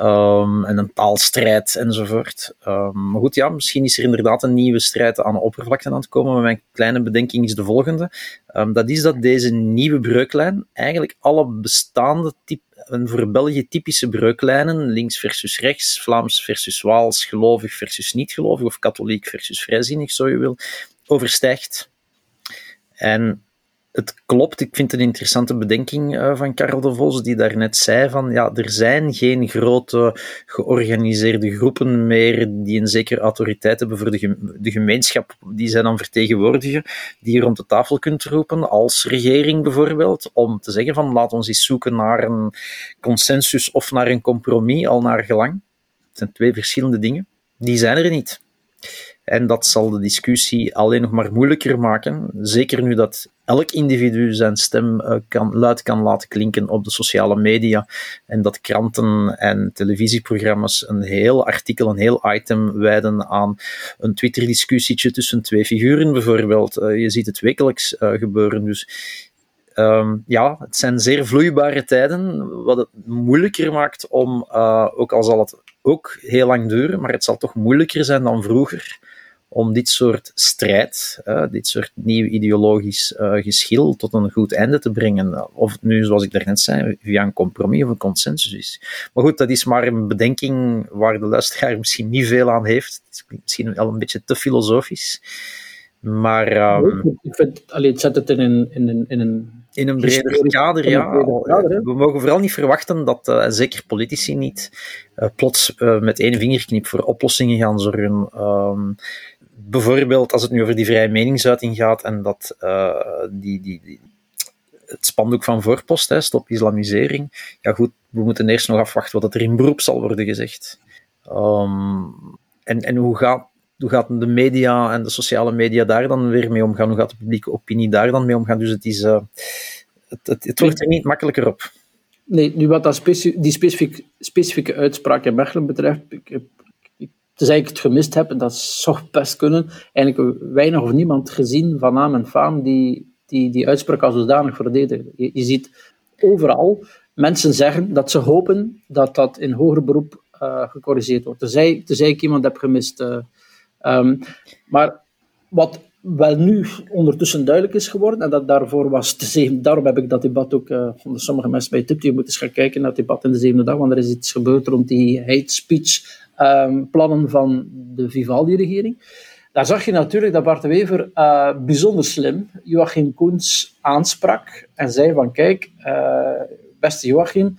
Um, en een taalstrijd enzovoort. Um, maar goed, ja, misschien is er inderdaad een nieuwe strijd aan de oppervlakte aan het komen. Maar mijn kleine bedenking is de volgende. Um, dat is dat deze nieuwe breuklijn eigenlijk alle bestaande type een voor België typische breuklijnen, links versus rechts, Vlaams versus Waals, gelovig versus niet-gelovig, of katholiek versus vrijzinnig, zo je wil, overstijgt. En het klopt, ik vind het een interessante bedenking uh, van Karel de Vos, die daarnet zei van, ja, er zijn geen grote georganiseerde groepen meer die een zekere autoriteit hebben voor de, de gemeenschap die zij dan vertegenwoordigen, die je rond de tafel kunt roepen, als regering bijvoorbeeld, om te zeggen van, laat ons eens zoeken naar een consensus of naar een compromis, al naar gelang. Het zijn twee verschillende dingen. Die zijn er niet. En dat zal de discussie alleen nog maar moeilijker maken. Zeker nu dat elk individu zijn stem uh, kan, luid kan laten klinken op de sociale media. En dat kranten en televisieprogramma's een heel artikel, een heel item wijden aan een Twitter-discussietje tussen twee figuren bijvoorbeeld. Uh, je ziet het wekelijks uh, gebeuren. Dus Um, ja, het zijn zeer vloeibare tijden, wat het moeilijker maakt om, ook al zal het ook heel lang duren, maar het zal toch moeilijker zijn dan vroeger om dit soort strijd, uh, dit soort nieuw ideologisch uh, geschil tot een goed einde te brengen. Of het nu, zoals ik daarnet zei, via een compromis of een consensus is. Maar goed, dat is maar een bedenking waar de luisteraar misschien niet veel aan heeft. Het is misschien wel een beetje te filosofisch. Maar... Um, ik vind, allee, het zet het in een, in een, in een in een breder kader, ja. We mogen vooral niet verwachten dat, uh, zeker politici niet, uh, plots uh, met één vingerknip voor oplossingen gaan zorgen. Um, bijvoorbeeld als het nu over die vrije meningsuiting gaat en dat die, die, die, het spandoek van voorpost, hè, stop islamisering. Ja goed, we moeten eerst nog afwachten wat er in beroep zal worden gezegd. Um, en, en hoe gaat hoe gaat de media en de sociale media daar dan weer mee omgaan? Hoe gaat de publieke opinie daar dan mee omgaan? Dus het, is, uh, het, het, wordt er niet makkelijker op. Nee, nu wat dat specif die specifiek, specifieke uitspraak in Mechelen betreft, ik, ik, tenzij ik het gemist heb, en dat zou best kunnen, eigenlijk weinig of niemand gezien van naam en faam die die, die uitspraak als zodanig verdedigen. Je, ziet overal mensen zeggen dat ze hopen dat dat in hoger beroep uh, gecorrigeerd wordt. Tenzij, tenzij ik iemand heb gemist... Uh, Um, maar wat wel nu ondertussen duidelijk is geworden, en dat daarvoor was de daarom heb ik dat debat ook uh, onder sommige mensen bij tip, je moet eens gaan kijken naar het debat in de zevende dag, want er is iets gebeurd rond die hate speech um, plannen van de Vivaldi-regering. Daar zag je natuurlijk dat Bart de Wever uh, bijzonder slim Joachim Koens aansprak en zei van kijk, uh, beste Joachim,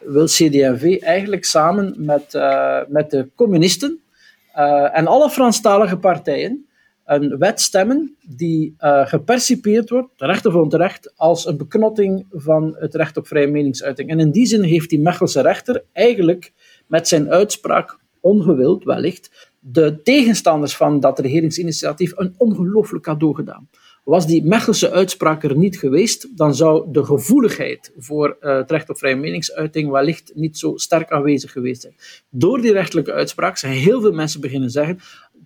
wil CD&V eigenlijk samen met, met de communisten en alle Franstalige partijen een wet stemmen die uh, gepercipieerd wordt, terecht of onterecht, als een beknotting van het recht op vrije meningsuiting. En in die zin heeft die Mechelse rechter eigenlijk met zijn uitspraak ongewild wellicht de tegenstanders van dat regeringsinitiatief een ongelooflijk cadeau gedaan. Was die Mechelse uitspraak er niet geweest, dan zou de gevoeligheid voor uh, het recht op vrije meningsuiting wellicht niet zo sterk aanwezig geweest zijn. Door die rechtelijke uitspraak zijn heel veel mensen beginnen zeggen: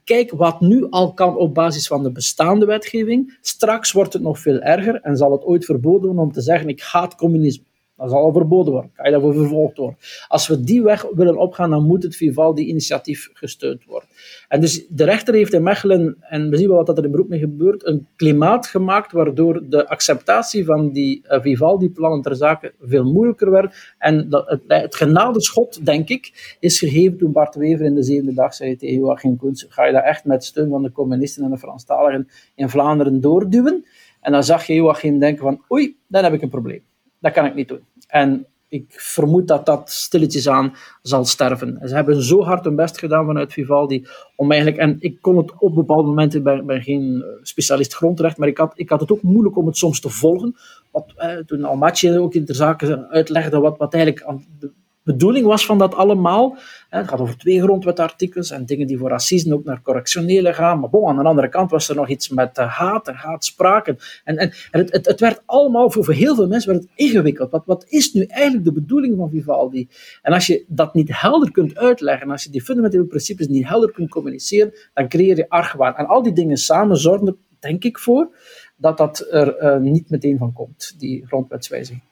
kijk wat nu al kan op basis van de bestaande wetgeving. Straks wordt het nog veel erger en zal het ooit verboden worden om te zeggen: ik haat communisme. Dat zal al verboden worden. Kan je daarvoor vervolgd worden. Als we die weg willen opgaan, dan moet het Vivaldi-initiatief gesteund worden. En dus de rechter heeft in Mechelen, en we zien wel wat er in beroep mee gebeurt, een klimaat gemaakt waardoor de acceptatie van die uh, Vivaldi-plannen ter zake veel moeilijker werd. En het, het genadeschot, denk ik, is gegeven toen Bart Wever in de zevende dag zei tegen Joachim Koens, ga je dat echt met steun van de communisten en de Franstaligen in Vlaanderen doorduwen? En dan zag je Joachim denken van, oei, dan heb ik een probleem dat kan ik niet doen. En ik vermoed dat dat stilletjes aan zal sterven. Ze hebben zo hard hun best gedaan vanuit Vivaldi om eigenlijk, en ik kon het op bepaalde momenten, ik ben, ben geen specialist grondrecht, maar ik had, ik had het ook moeilijk om het soms te volgen. Wat, eh, toen Almaty ook in de zaken uitlegde wat, wat eigenlijk aan de bedoeling was van dat allemaal. Het gaat over twee grondwetartikels en dingen die voor racisme ook naar correctionele gaan. Maar bon, aan de andere kant was er nog iets met uh, haat en haatspraken. En, en, en het, het, het, werd allemaal, voor, voor heel veel mensen werd het ingewikkeld. Wat, wat is nu eigenlijk de bedoeling van Vivaldi? En als je dat niet helder kunt uitleggen, als je die fundamentele principes niet helder kunt communiceren, dan creëer je argwaan. En al die dingen samen zorgen er, denk ik, voor dat dat er uh, niet meteen van komt, die grondwetswijziging.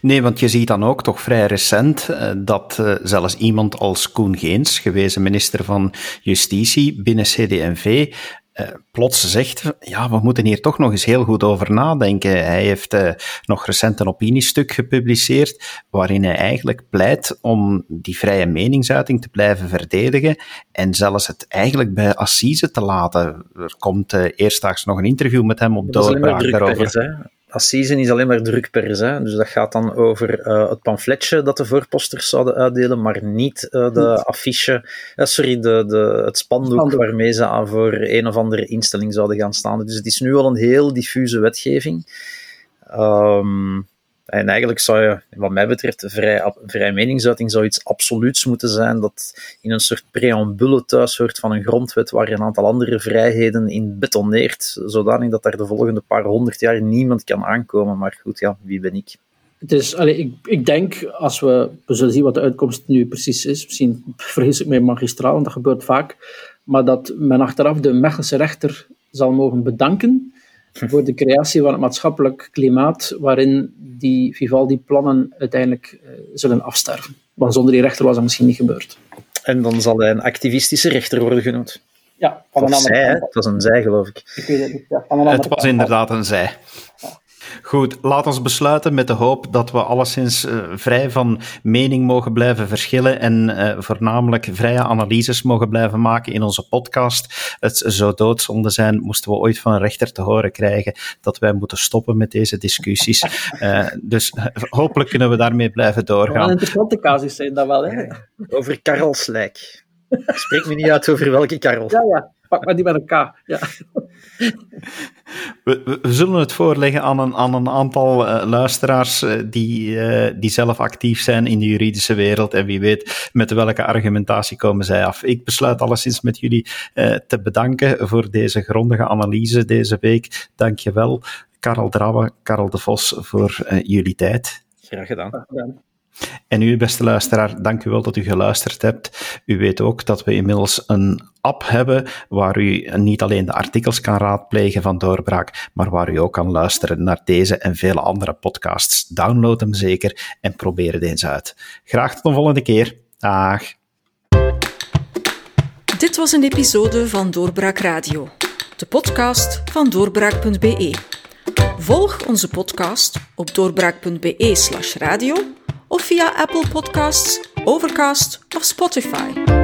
Nee, want je ziet dan ook toch vrij recent uh, dat uh, zelfs iemand als Koen Geens, gewezen minister van Justitie binnen CD&V, uh, plots zegt, ja, we moeten hier toch nog eens heel goed over nadenken. Hij heeft uh, nog recent een opiniestuk gepubliceerd waarin hij eigenlijk pleit om die vrije meningsuiting te blijven verdedigen en zelfs het eigenlijk bij Assise te laten. Er komt uh, eerstdaags nog een interview met hem op doorbraak daarover. Assisen is alleen maar drukpers. Hè? Dus dat gaat dan over uh, het pamfletje dat de voorposters zouden uitdelen, maar niet uh, de affiche, uh, sorry, de, de, het spandoek, spandoek, waarmee ze aan voor een of andere instelling zouden gaan staan. Dus het is nu al een heel diffuse wetgeving. Um, en eigenlijk zou je, wat mij betreft, vrij, vrij meningsuiting zou iets absoluuts moeten zijn dat in een soort preambule thuis hoort van een grondwet waar een aantal andere vrijheden in betoneert, zodanig dat daar de volgende paar honderd jaar niemand kan aankomen. Maar goed, ja, wie ben ik? Het is, allee, ik, ik denk, als we, we zullen zien wat de uitkomst nu precies is, misschien vrees ik mij magistraal, want dat gebeurt vaak, maar dat men achteraf de Mechelse rechter zal mogen bedanken voor de creatie van het maatschappelijk klimaat waarin die Vivaldi-plannen uiteindelijk uh, zullen afsterven. Want zonder die rechter was dat misschien niet gebeurd. En dan zal hij een activistische rechter worden genoemd. Ja, van een andere zij, kant. Het was een zij, geloof ik. ik weet het niet. Ja, van een het was kant. inderdaad een zij. Ja. Goed, laat ons besluiten met de hoop dat we alleszins uh, vrij van mening mogen blijven verschillen en uh, voornamelijk vrije analyses mogen blijven maken in onze podcast. Het zou doodzonde zijn moesten we ooit van een rechter te horen krijgen dat wij moeten stoppen met deze discussies. Uh, dus hopelijk kunnen we daarmee blijven doorgaan. Een interessante casus zijn dat wel, hè? Over Karel Slijk. Spreek me niet uit over welke Karel. Ja, ja. Pak maar die met een K. Ja. We, we, we, zullen het voorleggen aan een, aan een aantal uh, luisteraars uh, die, uh, die zelf actief zijn in de juridische wereld. En wie weet met welke argumentatie komen zij af. Ik besluit alleszins met jullie te bedanken voor deze grondige analyse deze week. Dank je wel, Karel Drabbe, Karel de Vos, voor jullie tijd. Graag gedaan. Graag gedaan. En u, beste luisteraar, dank u wel dat u geluisterd hebt. U weet ook dat we inmiddels een app hebben waar u niet alleen de artikels kan raadplegen van Doorbraak, maar waar u ook kan luisteren naar deze en vele andere podcasts. Download hem zeker en probeer het eens uit. Graag tot de volgende keer. Dag. Dit was een episode van Doorbraak Radio, de podcast van doorbraak.be. Volg onze podcast op doorbraak.be/radio of via Apple Podcasts, Overcast of Spotify.